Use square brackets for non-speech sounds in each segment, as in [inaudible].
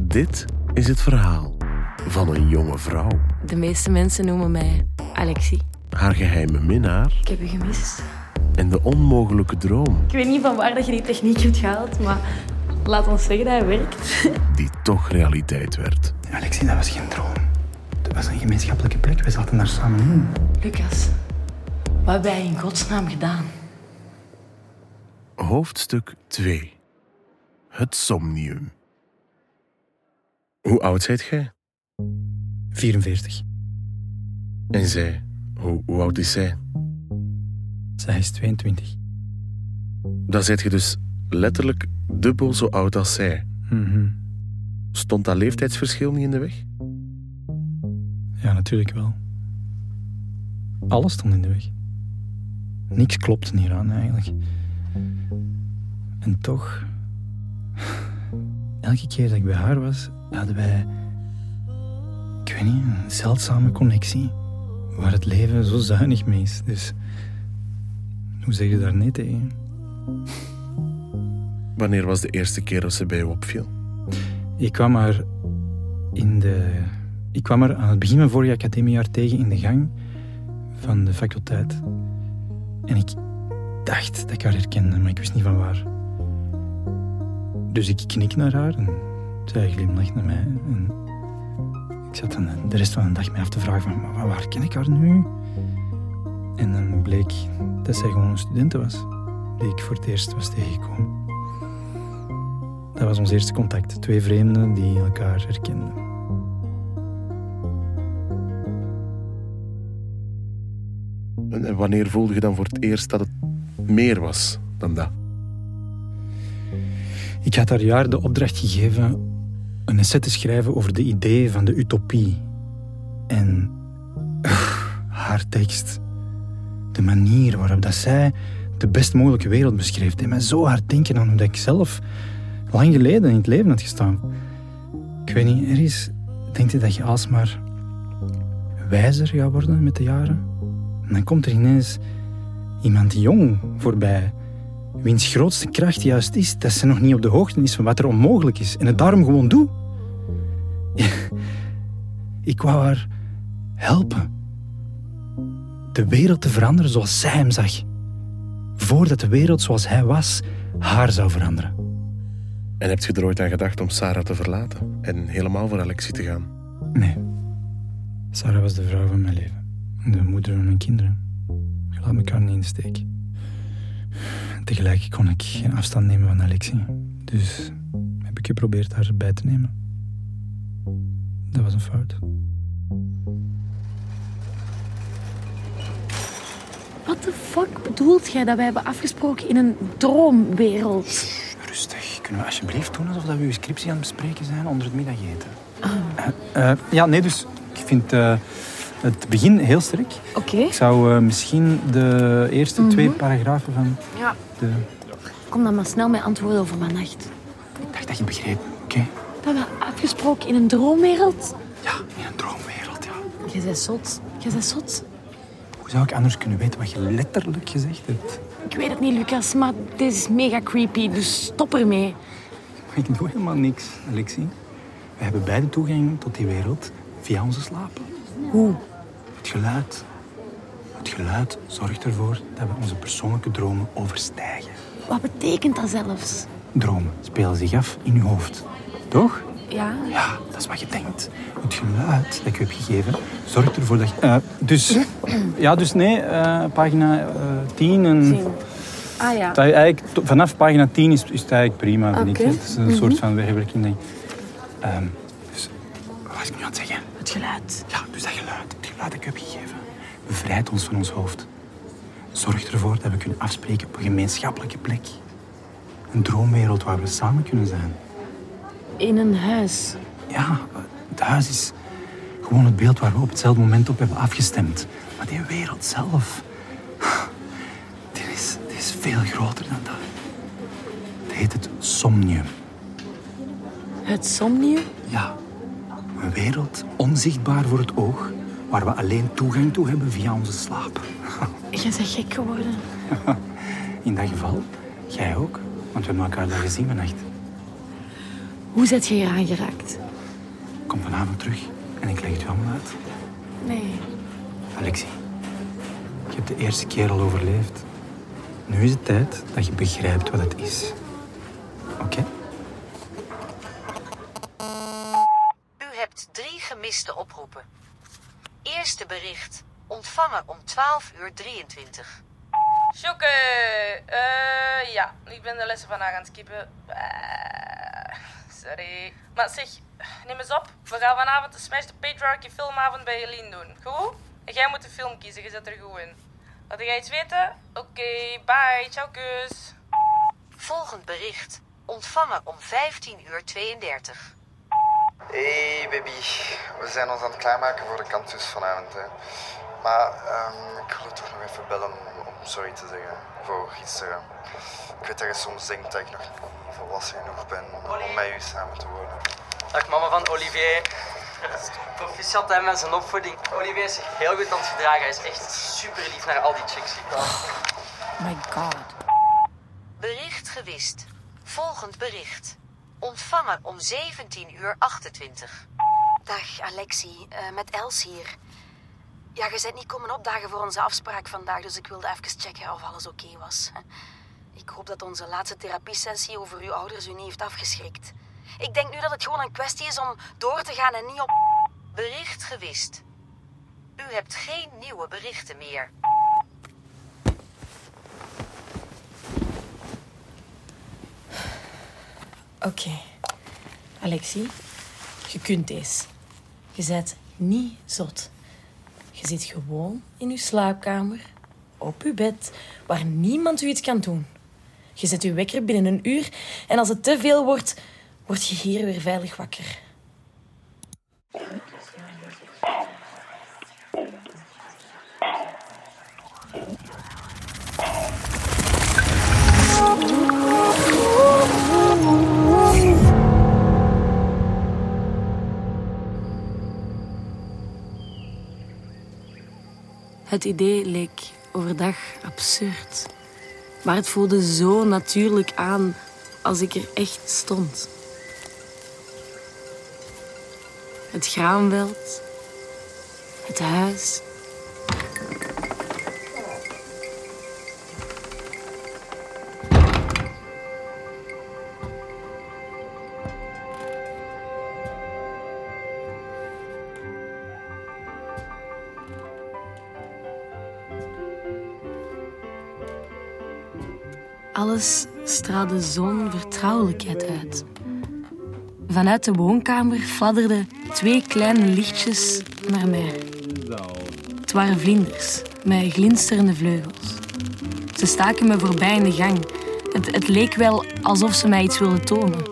Dit is het verhaal van een jonge vrouw. De meeste mensen noemen mij Alexie. Haar geheime minnaar Ik heb je gemist. en de onmogelijke droom Ik weet niet van waar dat je die techniek hebt gehaald, maar laat ons zeggen dat hij werkt. [laughs] die toch realiteit werd. Alexie, dat was geen droom. Dat was een gemeenschappelijke plek. We zaten daar samen in. Lucas, wat heb jij in godsnaam gedaan? Hoofdstuk 2. Het somnium. Hoe oud zijt gij? 44. En zij? Hoe, hoe oud is zij? Zij is 22. Dan zijt je dus letterlijk dubbel zo oud als zij. Mhm. Stond dat leeftijdsverschil niet in de weg? Ja, natuurlijk wel. Alles stond in de weg. Niks klopte hieraan eigenlijk. En toch, elke keer dat ik bij haar was, hadden wij, ik weet niet, een zeldzame connectie. Waar het leven zo zuinig mee is. Dus, hoe zeg je daar nee tegen? Wanneer was de eerste keer dat ze bij je opviel? Ik kwam haar in de. Ik kwam haar aan het begin van vorig academiejaar tegen in de gang van de faculteit. En ik dacht dat ik haar herkende, maar ik wist niet van waar. Dus ik knik naar haar en zij glimlacht naar mij. En ik zat dan de rest van de dag mij af te vragen van "Maar waar ken ik haar nu? En dan bleek dat zij gewoon een studente was, die ik voor het eerst was tegengekomen. Dat was ons eerste contact. Twee vreemden die elkaar herkenden. En en wanneer voelde je dan voor het eerst dat het meer was dan dat? Ik had haar jaar de opdracht gegeven een essay te schrijven over de ideeën van de utopie. En haar tekst, de manier waarop dat zij de best mogelijke wereld beschreef, deed mij zo hard denken aan hoe dat ik zelf lang geleden in het leven had gestaan. Ik weet niet, er is, denkt je dat je alsmaar wijzer gaat worden met de jaren? En dan komt er ineens iemand jong voorbij, wiens grootste kracht juist is dat ze nog niet op de hoogte is van wat er onmogelijk is en het daarom gewoon doet. [laughs] Ik wou haar helpen. De wereld te veranderen zoals zij hem zag. Voordat de wereld zoals hij was haar zou veranderen. En heb je er ooit aan gedacht om Sarah te verlaten en helemaal voor Alexie te gaan? Nee. Sarah was de vrouw van mijn leven. De moeder van mijn kinderen. Je laat elkaar niet in de steek. Tegelijk kon ik geen afstand nemen van Alexie. Dus heb ik geprobeerd haar erbij te nemen. Dat was een fout. Wat de fuck bedoelt jij dat wij hebben afgesproken in een droomwereld? Rustig. Kunnen we alsjeblieft doen alsof we uw scriptie aan het bespreken zijn onder het middageten? Eh, ja, nee, dus ik vind eh, het begin heel sterk. Oké. Ik zou eh, misschien de eerste twee paragrafen van Ja, de... kom dan maar snel met antwoorden over mijn nacht. Ik dacht dat je begreep, oké? Dat we afgesproken in een droomwereld? Ja, in een droomwereld, ja. Jij bent zot. Jij bent zot. Hoe zou ik anders kunnen weten wat je letterlijk gezegd hebt? Ik weet het niet, Lucas, maar dit is mega creepy, dus stop ermee. Maar ik doe helemaal niks, Alexie. We hebben beide toegang tot die wereld via onze slaap. Hoe? Het geluid. Het geluid zorgt ervoor dat we onze persoonlijke dromen overstijgen. Wat betekent dat zelfs? Dromen spelen zich af in je hoofd. Toch? Ja? Ja, dat is wat je denkt. Het geluid dat ik je heb gegeven zorgt ervoor dat je... Eh, dus... Ja, dus nee, eh, pagina eh 10 en... Zien. Ah ja. Dat eigenlijk, vanaf pagina 10 is, is het eigenlijk prima, vind ik. Het is een soort van wegwerking. ik. Ehm, dus, wat was ik nu aan het zeggen? Geluid. Ja, dus dat geluid, het geluid dat ik heb gegeven, bevrijdt ons van ons hoofd. Zorgt ervoor dat we kunnen afspreken op een gemeenschappelijke plek. Een droomwereld waar we samen kunnen zijn. In een huis. Ja, het huis is gewoon het beeld waar we op hetzelfde moment op hebben afgestemd. Maar die wereld zelf, die is, die is veel groter dan dat. Het heet het somnium. Het somnium? Ja, een wereld onzichtbaar voor het oog, waar we alleen toegang toe hebben via onze slaap. [laughs] Jij bent gek geworden. [laughs] In dat geval, jij ook, want we hebben elkaar daar gezien vannacht. Hoe zit je hier aangeraakt? Kom vanavond terug en ik leg het u allemaal uit. Nee. Alexie, je hebt de eerste keer al overleefd. Nu is het tijd dat je begrijpt wat het is. Oké? Gemiste oproepen. Eerste bericht. Ontvangen om 12 uur 23. Sjoeke, eh ja, ik ben de lessen vandaag aan het skippen. Eh, sorry. Maar zeg, neem eens op. We gaan vanavond de Smash the Patriarchy filmavond bij Helene doen. Goed? En jij moet de film kiezen, je zet er goed in. Laat jij iets weten? Oké, bye, ciao kus. Volgend bericht. Ontvangen om 15 uur 32. Hey baby, we zijn ons aan het klaarmaken voor de campus vanavond. Hè. Maar ehm, ik wil toch nog even bellen om, om sorry te zeggen voor gisteren. Ik weet dat je soms denkt dat ik nog niet volwassen genoeg ben om met u samen te wonen. Dag mama van Olivier. Proficiat hè, met zijn opvoeding. Olivier is zich heel goed aan het gedragen. Hij is echt super lief naar al die chicks. My god. Bericht gewist. Volgend bericht. Ontvangen om 17 uur 28. Dag Alexie, Eh, met Els hier. Ja, je bent niet komen opdagen voor onze afspraak vandaag, dus ik wilde even checken of alles oké was. [laughs] Ik hoop dat onze laatste therapiesessie over uw ouders u niet heeft afgeschrikt. Ik denk nu dat het gewoon een kwestie is om door te gaan en niet op... Bericht gewist. U hebt geen nieuwe berichten meer. Oké. Alexie, je kunt deze. Je bent niet zot. Je zit gewoon in je slaapkamer, op je bed, waar niemand u iets kan doen. Je zet je wekker binnen een uur en als het te veel wordt, word je hier weer veilig wakker. Het idee leek overdag absurd. Maar het voelde zo natuurlijk aan als ik er echt stond. Het graanveld, het huis. Straalde zo'n vertrouwelijkheid uit. Vanuit de woonkamer fladderden twee kleine lichtjes naar mij. Het waren vlinders met glinsterende vleugels. Ze staken me voorbij in de gang. Het, het leek wel alsof ze mij iets wilden tonen.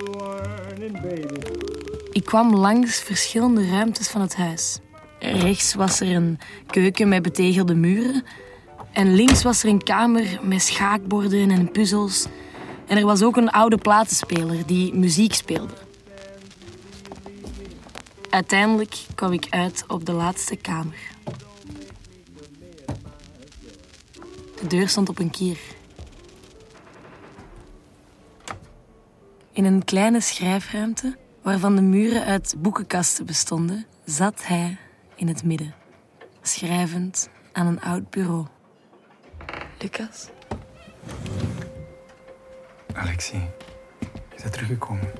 Ik kwam langs verschillende ruimtes van het huis. Rechts was er een keuken met betegelde muren. En links was er een kamer met schaakborden en puzzels. En er was ook een oude platenspeler die muziek speelde. Uiteindelijk kwam ik uit op de laatste kamer. De deur stond op een kier. In een kleine schrijfruimte, waarvan de muren uit boekenkasten bestonden, zat hij in het midden, schrijvend aan een oud bureau. Lucas? Alexie, je bent teruggekomen.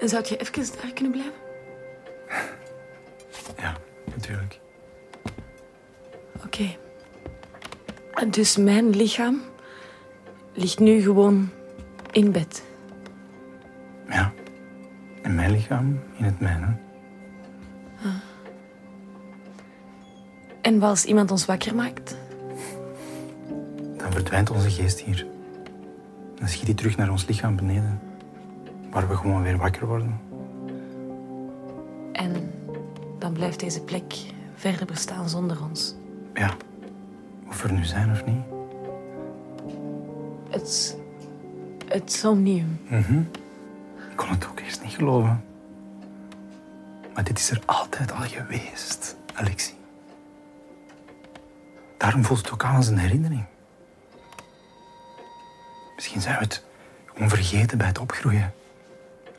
En zou je even daar kunnen blijven? [laughs] Ja, natuurlijk. Oké. En Dus mijn lichaam ligt nu gewoon in bed. Ja. En mijn lichaam in het mijne. En wat als iemand ons wakker maakt? Dan verdwijnt onze geest hier. Dan schiet hij terug naar ons lichaam beneden. Waar we gewoon weer wakker worden. En dan blijft deze plek verder bestaan zonder ons. Ja. Of we er nu zijn of niet. Het, het somnium. Ik kon het ook eerst niet geloven. Maar dit is er altijd al geweest, Alexie. Daarom voelt het ook aan als een herinnering. Misschien zijn we het Gewoon vergeten bij het opgroeien.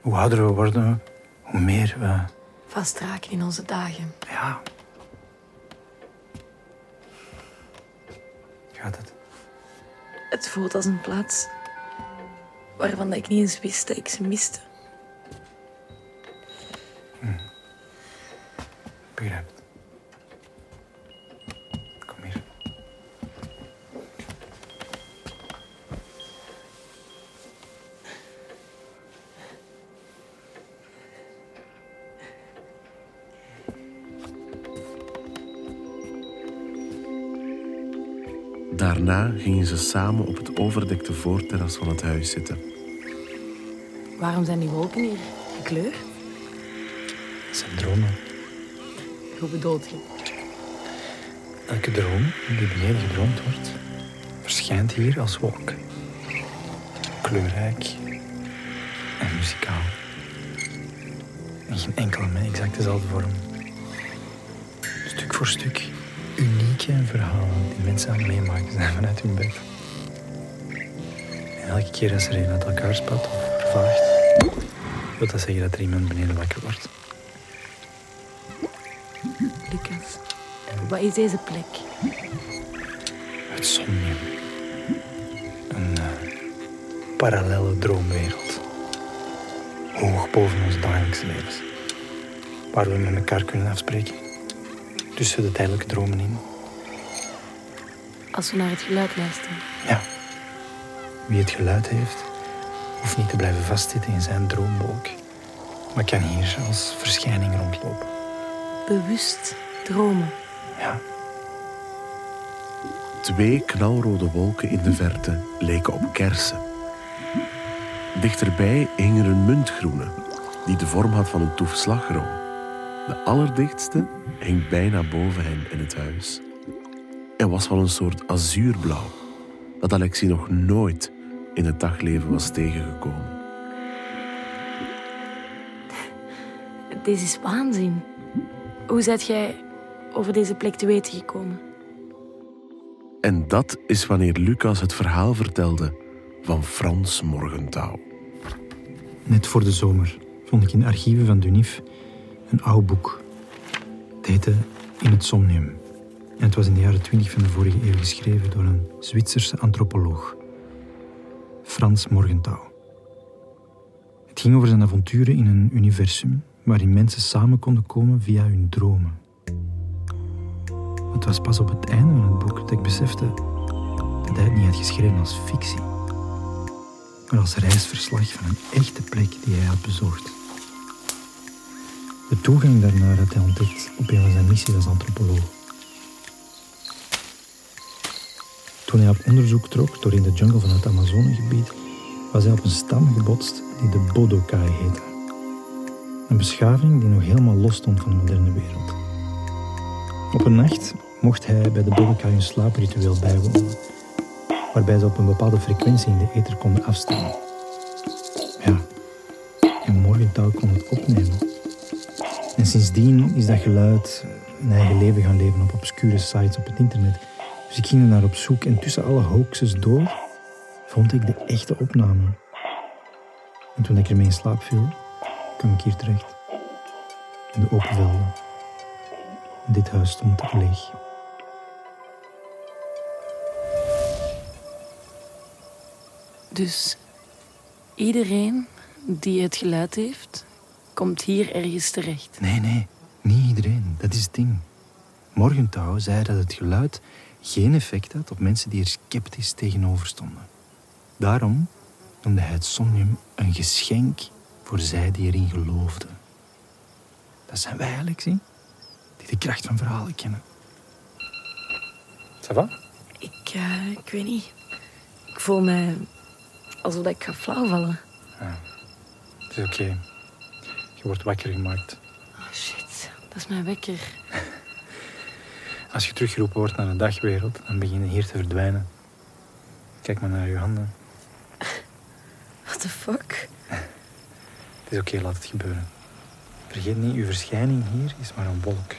Hoe ouder we worden, hoe meer we... Vastraken in onze dagen. Ja. Gaat het? Het voelt als een plaats waarvan ik niet eens wist dat ik ze miste. Begrijp Daarna gingen ze samen op het overdekte voorterras van het huis zitten. Waarom zijn die wolken hier gekleurd? Dat zijn dromen. Hoe bedoelt je? Elke droom die beneden gedroomd wordt, verschijnt hier als wolk. Kleurrijk en muzikaal. En geen enkele met exact dezelfde vorm. Stuk voor stuk unieke verhalen die mensen aan het meemaken zijn vanuit hun bed. En elke keer als er een uit elkaar spat of vaagt, wil dat zeggen dat er iemand beneden wakker wordt. Lucas, wat is deze plek? Het somnium. Een eh, parallele droomwereld. Hoog boven ons dagelijkse levens. Waar we met elkaar kunnen afspreken. Tussen de tijdelijke dromen in. Als we naar het geluid luisteren. Ja. Wie het geluid heeft, hoeft niet te blijven vastzitten in zijn droomwolk. Maar kan hier als verschijning rondlopen. Bewust dromen. Ja. Twee knalrode wolken in de verte leken op kersen. Dichterbij hing er een muntgroene, die de vorm had van een toef slagroom. De allerdichtste hing bijna boven hen in het huis. En was van een soort azuurblauw, dat Alexie nog nooit in het dagleven was tegengekomen. Dit is waanzin. Hoe zijt jij over deze plek te weten gekomen? En dat is wanneer Lucas het verhaal vertelde van Frans Morgentouw. Net voor de zomer vond ik in de archieven van Dunif een oud boek. Het heette In het Somnium. En het was in de jaren 20 van de vorige eeuw geschreven door een Zwitserse antropoloog, Frans Morgentouw. Het ging over zijn avonturen in een universum waarin mensen samen konden komen via hun dromen. Het was pas op het einde van het boek dat ik besefte dat hij het niet had geschreven als fictie, maar als reisverslag van een echte plek die hij had bezocht. De toegang daarnaar had hij ontdekt op een van zijn missies als antropoloog. Toen hij op onderzoek trok door in de jungle van het Amazonegebied, was hij op een stam gebotst die de Bodokai heette. Een beschaving die nog helemaal los stond van de moderne wereld. Op een nacht mocht hij bij de Bodokai een slaapritueel bijwonen, waarbij ze op een bepaalde frequentie in de ether konden afstaan. Ja, en Morgenthau kon het opnemen. En sindsdien is dat geluid een eigen leven gaan leven op obscure sites op het internet. Dus ik ging er naar op zoek en tussen alle hoaxes door vond ik de echte opname. En toen ik ermee in slaap viel, kwam ik hier terecht. In de open velden. Dit huis stond er leeg. Dus iedereen die het geluid heeft, komt hier ergens terecht. Nee, nee, niet iedereen. Dat is het ding. Morgenthau zei dat het geluid geen effect had op mensen die er sceptisch tegenover stonden. Daarom noemde hij het somnium een geschenk voor zij die erin geloofden. Dat zijn wij, Alexie, die de kracht van verhalen kennen. Ça va? Ik, eh, ik weet niet. Ik voel me alsof ik ga flauwvallen. Het is oké. Je wordt wakker gemaakt. Oh shit, dat is mijn wekker. [laughs] Als je teruggeroepen wordt naar de dagwereld, dan begin je hier te verdwijnen. Kijk maar naar je handen. [laughs] What the fuck? [laughs] Het is oké, laat het gebeuren. Vergeet niet, uw verschijning hier is maar een wolk.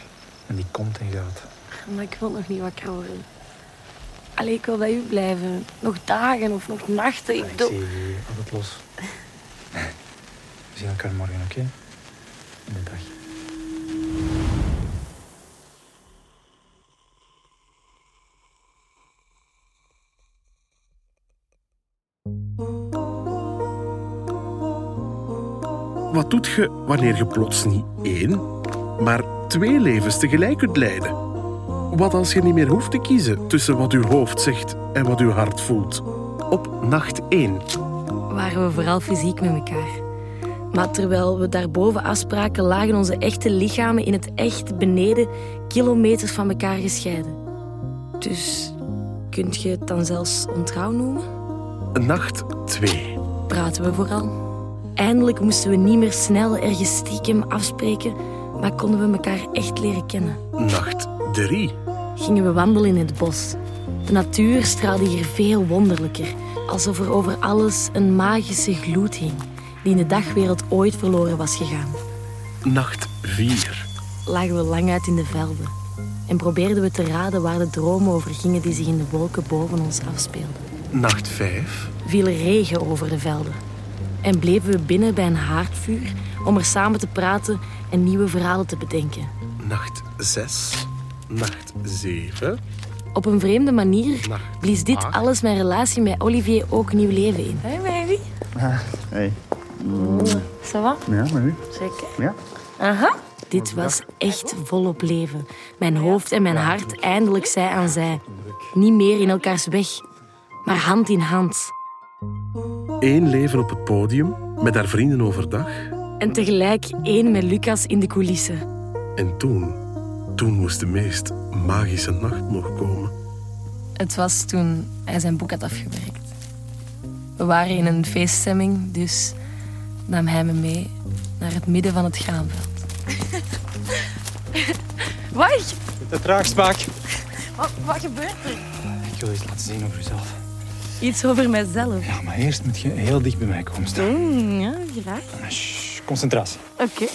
En die komt en gaat. Maar ik wil nog niet wakker worden. Allee, ik wil bij u blijven. Nog dagen of nog nachten. Ik bedoel... Alexie, laat het los. We zien elkaar morgen, oké? Wat doet je wanneer je plots niet één, maar twee levens tegelijk kunt leiden? Wat als je niet meer hoeft te kiezen tussen wat uw hoofd zegt en wat uw hart voelt? Op nacht 1. waren we vooral fysiek met elkaar. Maar terwijl we daarboven afspraken, lagen onze echte lichamen in het echt beneden kilometers van elkaar gescheiden. Dus kunt je het dan zelfs ontrouw noemen? Nacht 2. Praten we vooral. Eindelijk moesten we niet meer snel ergens stiekem afspreken, maar konden we elkaar echt leren kennen. Nacht 3. Gingen we wandelen in het bos. De natuur straalde hier veel wonderlijker, alsof er over alles een magische gloed hing, die in de dagwereld ooit verloren was gegaan. Nacht 4. lagen we lang uit in de velden en probeerden we te raden waar de dromen over gingen die zich in de wolken boven ons afspeelden. Nacht 5. Viel regen over de velden en bleven we binnen bij een haardvuur om er samen te praten en nieuwe verhalen te bedenken. Nacht 6. Nacht 7. Op een vreemde manier Nacht blies dit acht. alles mijn relatie met Olivier ook nieuw leven in. Hé, baby. Hey. Ça va? Ja, maar u? Zeker. Ja? Aha. Dit was echt volop leven. Mijn hoofd en mijn hart eindelijk zij aan zij. Niet meer in elkaars weg, maar hand in hand. Eén leven op het podium met haar vrienden overdag. En tegelijk één met Lucas in de coulissen. En toen, toen moest de meest magische nacht nog komen. Het was toen hij zijn boek had afgewerkt. We waren in een feeststemming, dus nam hij me mee naar het midden van het graanveld. [laughs] Wacht, De traagsmaak. wat, wat gebeurt er? Ik wil iets laten zien over jezelf. Iets over mijzelf. Ja, maar eerst moet je heel dicht bij mij komen staan. Mm, ja, graag. Shh, concentratie. Oké.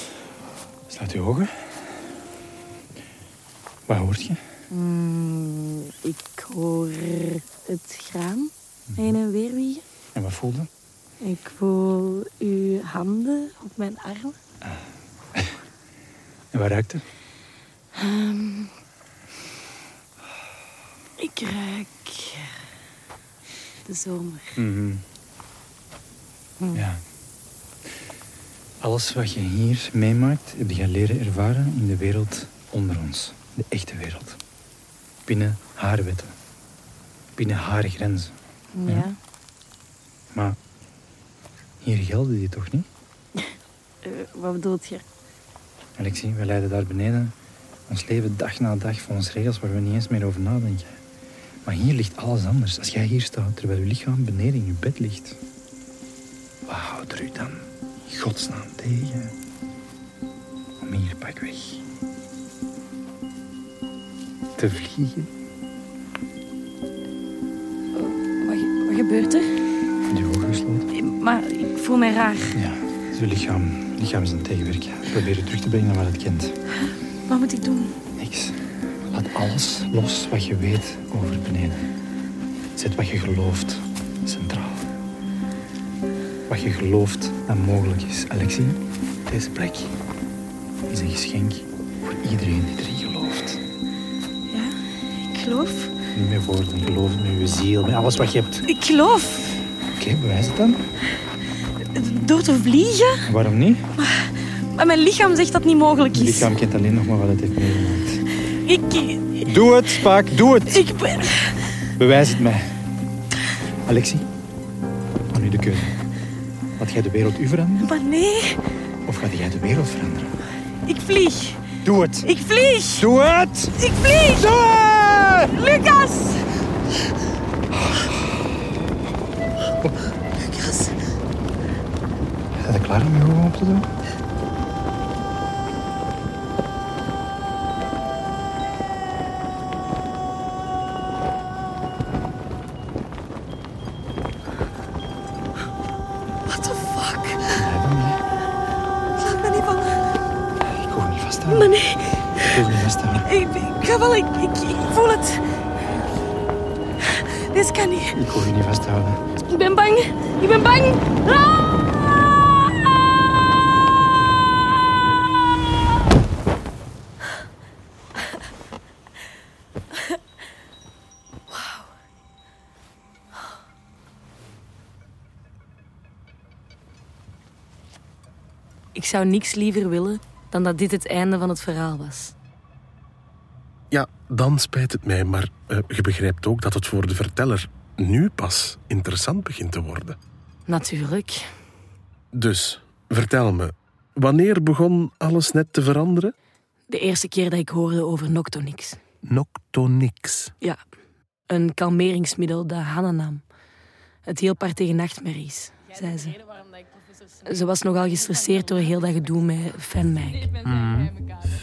Sluit je ogen. Wat hoort je? Mm, ik hoor het graan heen en weer wiegen. En wat voelde? Ik voel uw handen op mijn armen. En wat ruikt er? Ehm, ik ruik de zomer. Mhm. Ja. Alles wat je hier meemaakt, heb je leren ervaren in de wereld onder ons. De echte wereld. Binnen haar wetten. Binnen haar grenzen. Ja. Maar hier gelden die toch niet? [laughs] Eh, wat bedoelt je? Alexie, we leiden daar beneden ons leven dag na dag volgens regels waar we niet eens meer over nadenken. Maar hier ligt alles anders. Als jij hier staat terwijl je lichaam beneden in je bed ligt. Wat houdt er u dan in godsnaam tegen? Om hier pakweg te vliegen. Wat, wat gebeurt er? Je ogen gesloten. Eh, Maar ik voel mij raar. Ja, het is je lichaam, lichaam is een tegenwerk. Probeer het terug te brengen naar wat het kent. Wat moet ik doen? Niks. Laat alles los wat je weet over beneden. Zet wat je gelooft centraal. Wat je gelooft dat mogelijk is. Alexie, deze plek is een geschenk voor iedereen die erin gelooft. Ja, ik geloof. Niet met woorden, geloof met je ziel, met alles wat je hebt. Ik geloof. Oké, bewijs het dan. Door te vliegen? Waarom niet? Maar mijn lichaam zegt dat niet mogelijk Je is. lichaam kent alleen nog maar wat het heeft meegemaakt. Ik, Doe het, Spaak, doe het. ik ben... Bewijs het mij. Alexie, aan u de keuze. Laat jij de wereld u veranderen Maar nee, of gaat jij de wereld veranderen? ik vlieg. Doe het. Ik vlieg. Doe het. Ik vlieg. Doe het. Lucas. Ben je klaar zou niks liever willen dan dat dit het einde van het verhaal was. Ja, dan spijt het mij, maar eh, je begrijpt ook dat het voor de verteller nu pas interessant begint te worden. Natuurlijk. Dus, vertel me, wanneer begon alles net te veranderen? De eerste keer dat ik hoorde over Noctonix. Noctonix. Ja, een kalmeringsmiddel dat Hanna nam. Het hielp haar tegen nachtmerries, zei ze. Ze was nogal gestresseerd door heel dat gedoe met FanMag.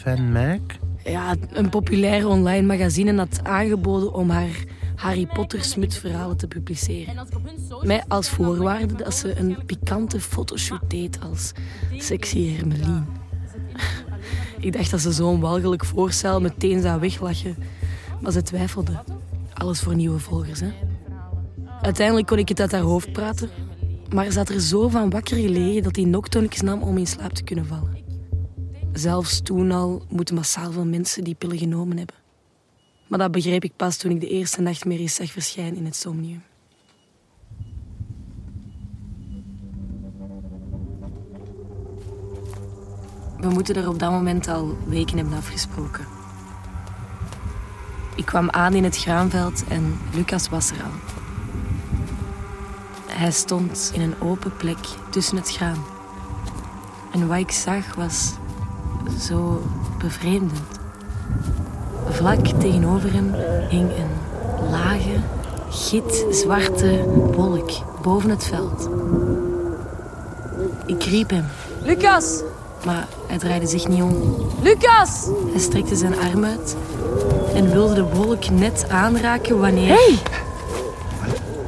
Fan Mac? Ja, een populair online magazine had aangeboden om haar Harry Potter smutsverhalen te publiceren. Mij als voorwaarde dat ze een pikante fotoshoot deed als sexy Hermelien. [laughs] Ik dacht dat ze zo'n walgelijk voorstel meteen zou weglachen. Maar ze twijfelde. Alles voor nieuwe volgers, hè. Uiteindelijk kon ik het uit haar hoofd praten. Maar had er zo van wakker gelegen dat hij Noctonix nam om in slaap te kunnen vallen. Zelfs toen al moeten massaal veel mensen die pillen genomen hebben. Maar dat begreep ik pas toen ik de eerste nachtmerries zag verschijnen in het somnium. We moeten er op dat moment al weken hebben afgesproken. Ik kwam aan in het graanveld en Lucas was er al. Hij stond in een open plek tussen het graan. En wat ik zag was zo bevreemdend. Vlak tegenover hem hing een lage, gitzwarte wolk boven het veld. Ik riep hem, Lucas! maar hij draaide zich niet om. Lucas! Hij strekte zijn arm uit en wilde de wolk net aanraken wanneer... Hey,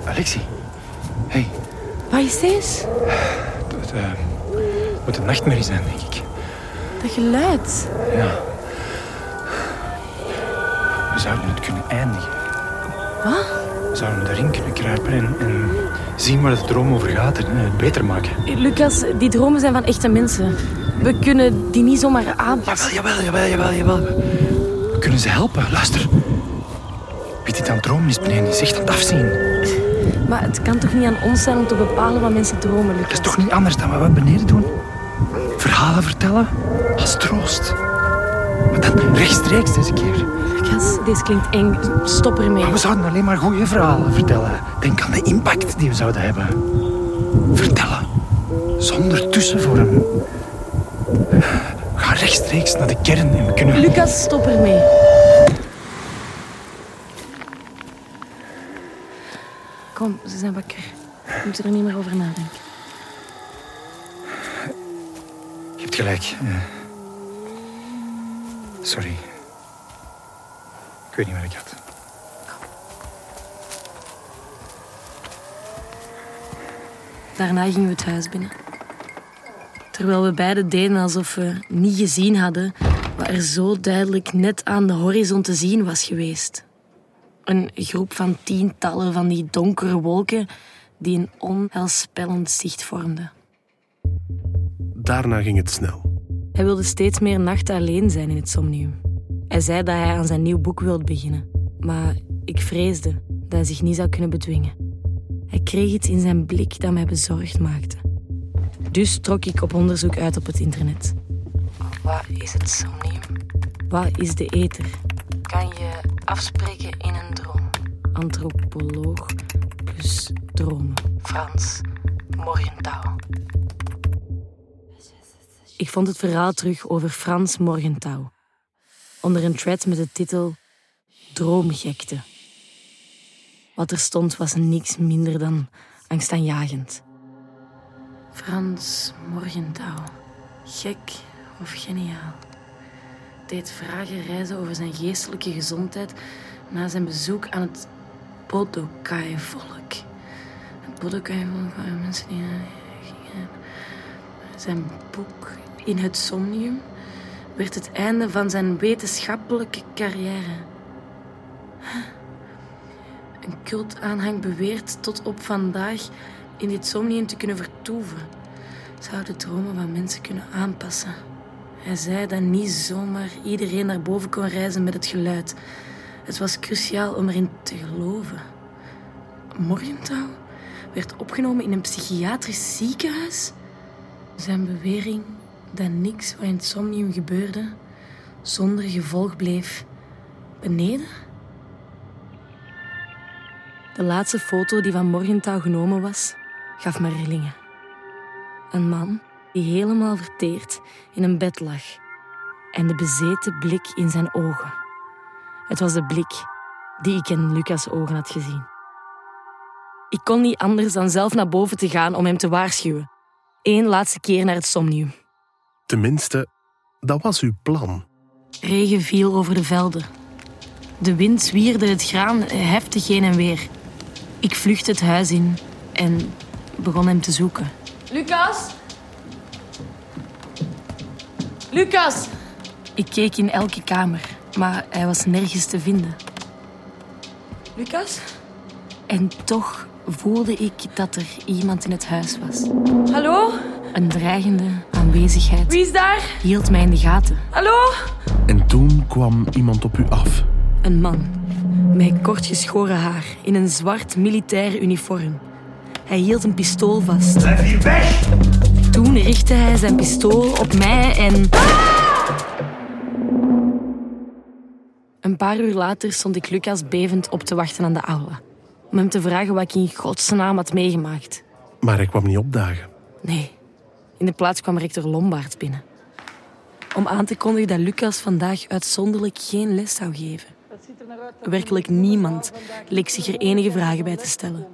Alexie. Wat is dit? het eh, moet een nachtmerrie zijn, denk ik. Dat geluid. Ja. We zouden het kunnen eindigen. Wat? We zouden erin kunnen kruipen en, en zien waar de droom over gaat en het beter maken. Lucas, die dromen zijn van echte mensen. We kunnen die niet zomaar aanpassen. Jawel, jawel, jawel, jawel, jawel. We kunnen ze helpen. Luister. Wie dit aan het dromen is beneden, is echt aan het afzien. Maar het kan toch niet aan ons zijn om te bepalen wat mensen dromen, Lucas? Dat is toch niet anders dan wat we beneden doen? Verhalen vertellen als troost. Maar dan rechtstreeks deze keer. Lucas, deze klinkt eng. Stop ermee. Maar we zouden alleen maar goede verhalen vertellen. Denk aan de impact die we zouden hebben. Vertellen. Zonder tussenvorm. We gaan rechtstreeks naar de kern en we kunnen... Lucas, stop ermee. Kom, ze zijn wakker. We moeten er niet meer over nadenken. Je hebt gelijk. Sorry. Ik weet niet waar ik had. Daarna gingen we het huis binnen. Terwijl we beiden deden alsof we niet gezien hadden wat er zo duidelijk net aan de horizon te zien was geweest. Een groep van tientallen van die donkere wolken die een onheilspellend zicht vormden. Daarna ging het snel. Hij wilde steeds meer nachten alleen zijn in het somnium. Hij zei dat hij aan zijn nieuw boek wilde beginnen. Maar ik vreesde dat hij zich niet zou kunnen bedwingen. Hij kreeg iets in zijn blik dat mij bezorgd maakte. Dus trok ik op onderzoek uit op het internet. Wat is het somnium? Wat is de ether? Kan je afspreken in een droom? Antropoloog plus dromen. Frans Morgenthau. Ik vond het verhaal terug over Frans Morgenthau. Onder een thread met de titel Droomgekte. Wat er stond was niks minder dan angstaanjagend. Frans Morgenthau. Gek of geniaal. Deed vragen reizen over zijn geestelijke gezondheid na zijn bezoek aan het Bodokai-volk. Het Bodokai-volk waren mensen die... Zijn boek In het Somnium werd het einde van zijn wetenschappelijke carrière. Een cultaanhang beweert tot op vandaag in dit somnium te kunnen vertoeven. Zou de dromen van mensen kunnen aanpassen. Hij zei dat niet zomaar iedereen naar boven kon reizen met het geluid. Het was cruciaal om erin te geloven. Morgenthau werd opgenomen in een psychiatrisch ziekenhuis. Zijn bewering dat niks wat in het somnium gebeurde zonder gevolg bleef beneden? De laatste foto die van Morgenthau genomen was, gaf me rillingen. Een man die helemaal verteerd in een bed lag en de bezeten blik in zijn ogen. Het was de blik die ik in Lucas' ogen had gezien. Ik kon niet anders dan zelf naar boven te gaan om hem te waarschuwen. Eén laatste keer naar het somnium. Tenminste, dat was uw plan. Regen viel over de velden. De wind zwierde het graan heftig heen en weer. Ik vluchtte het huis in en begon hem te zoeken. Lucas? Lucas! Ik keek in elke kamer, maar hij was nergens te vinden. Lucas? En toch voelde ik dat er iemand in het huis was. Hallo? Een dreigende aanwezigheid Wie is daar? hield mij in de gaten. Hallo? En toen kwam iemand op u af. Een man met kort geschoren haar in een zwart militair uniform. Hij hield een pistool vast. Blijf hier weg! Toen richtte hij zijn pistool op mij en. Een paar uur later stond ik Lucas bevend op te wachten aan de aula. Om hem te vragen wat ik in godsnaam had meegemaakt. Maar hij kwam niet opdagen. Nee, in de plaats kwam rector Lombard binnen. Om aan te kondigen dat Lucas vandaag uitzonderlijk geen les zou geven. Werkelijk niemand leek zich er enige vragen bij te stellen.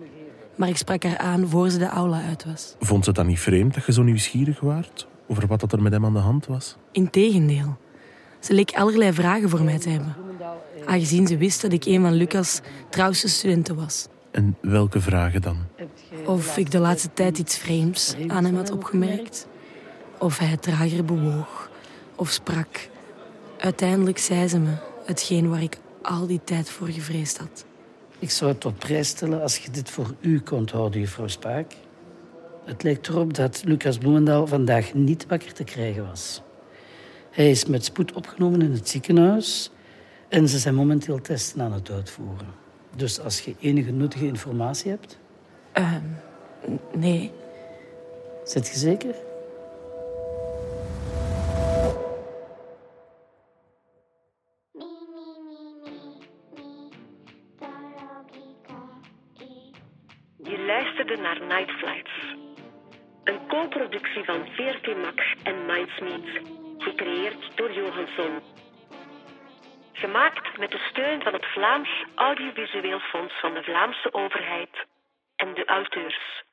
Maar ik sprak haar aan voor ze de aula uit was. Vond ze het dan niet vreemd dat je zo nieuwsgierig waart? Over wat dat er met hem aan de hand was? Integendeel. Ze leek allerlei vragen voor mij te hebben. Aangezien ze wist dat ik een van Lucas' trouwste studenten was. En welke vragen dan? Of ik de laatste tijd iets vreemds aan hem had opgemerkt. Of hij trager bewoog of sprak. Uiteindelijk zei ze me hetgeen waar ik al die tijd voor gevreesd had. Ik zou het op prijs stellen als je dit voor u kon houden, juffrouw Spaak. Het lijkt erop dat Lucas Bloemendaal vandaag niet wakker te krijgen was. Hij is met spoed opgenomen in het ziekenhuis en ze zijn momenteel testen aan het uitvoeren. Dus als je enige nuttige informatie hebt, Ehm, nee, zit je zeker? Gemaakt met de steun van het Vlaams Audiovisueel Fonds van de Vlaamse overheid en de auteurs.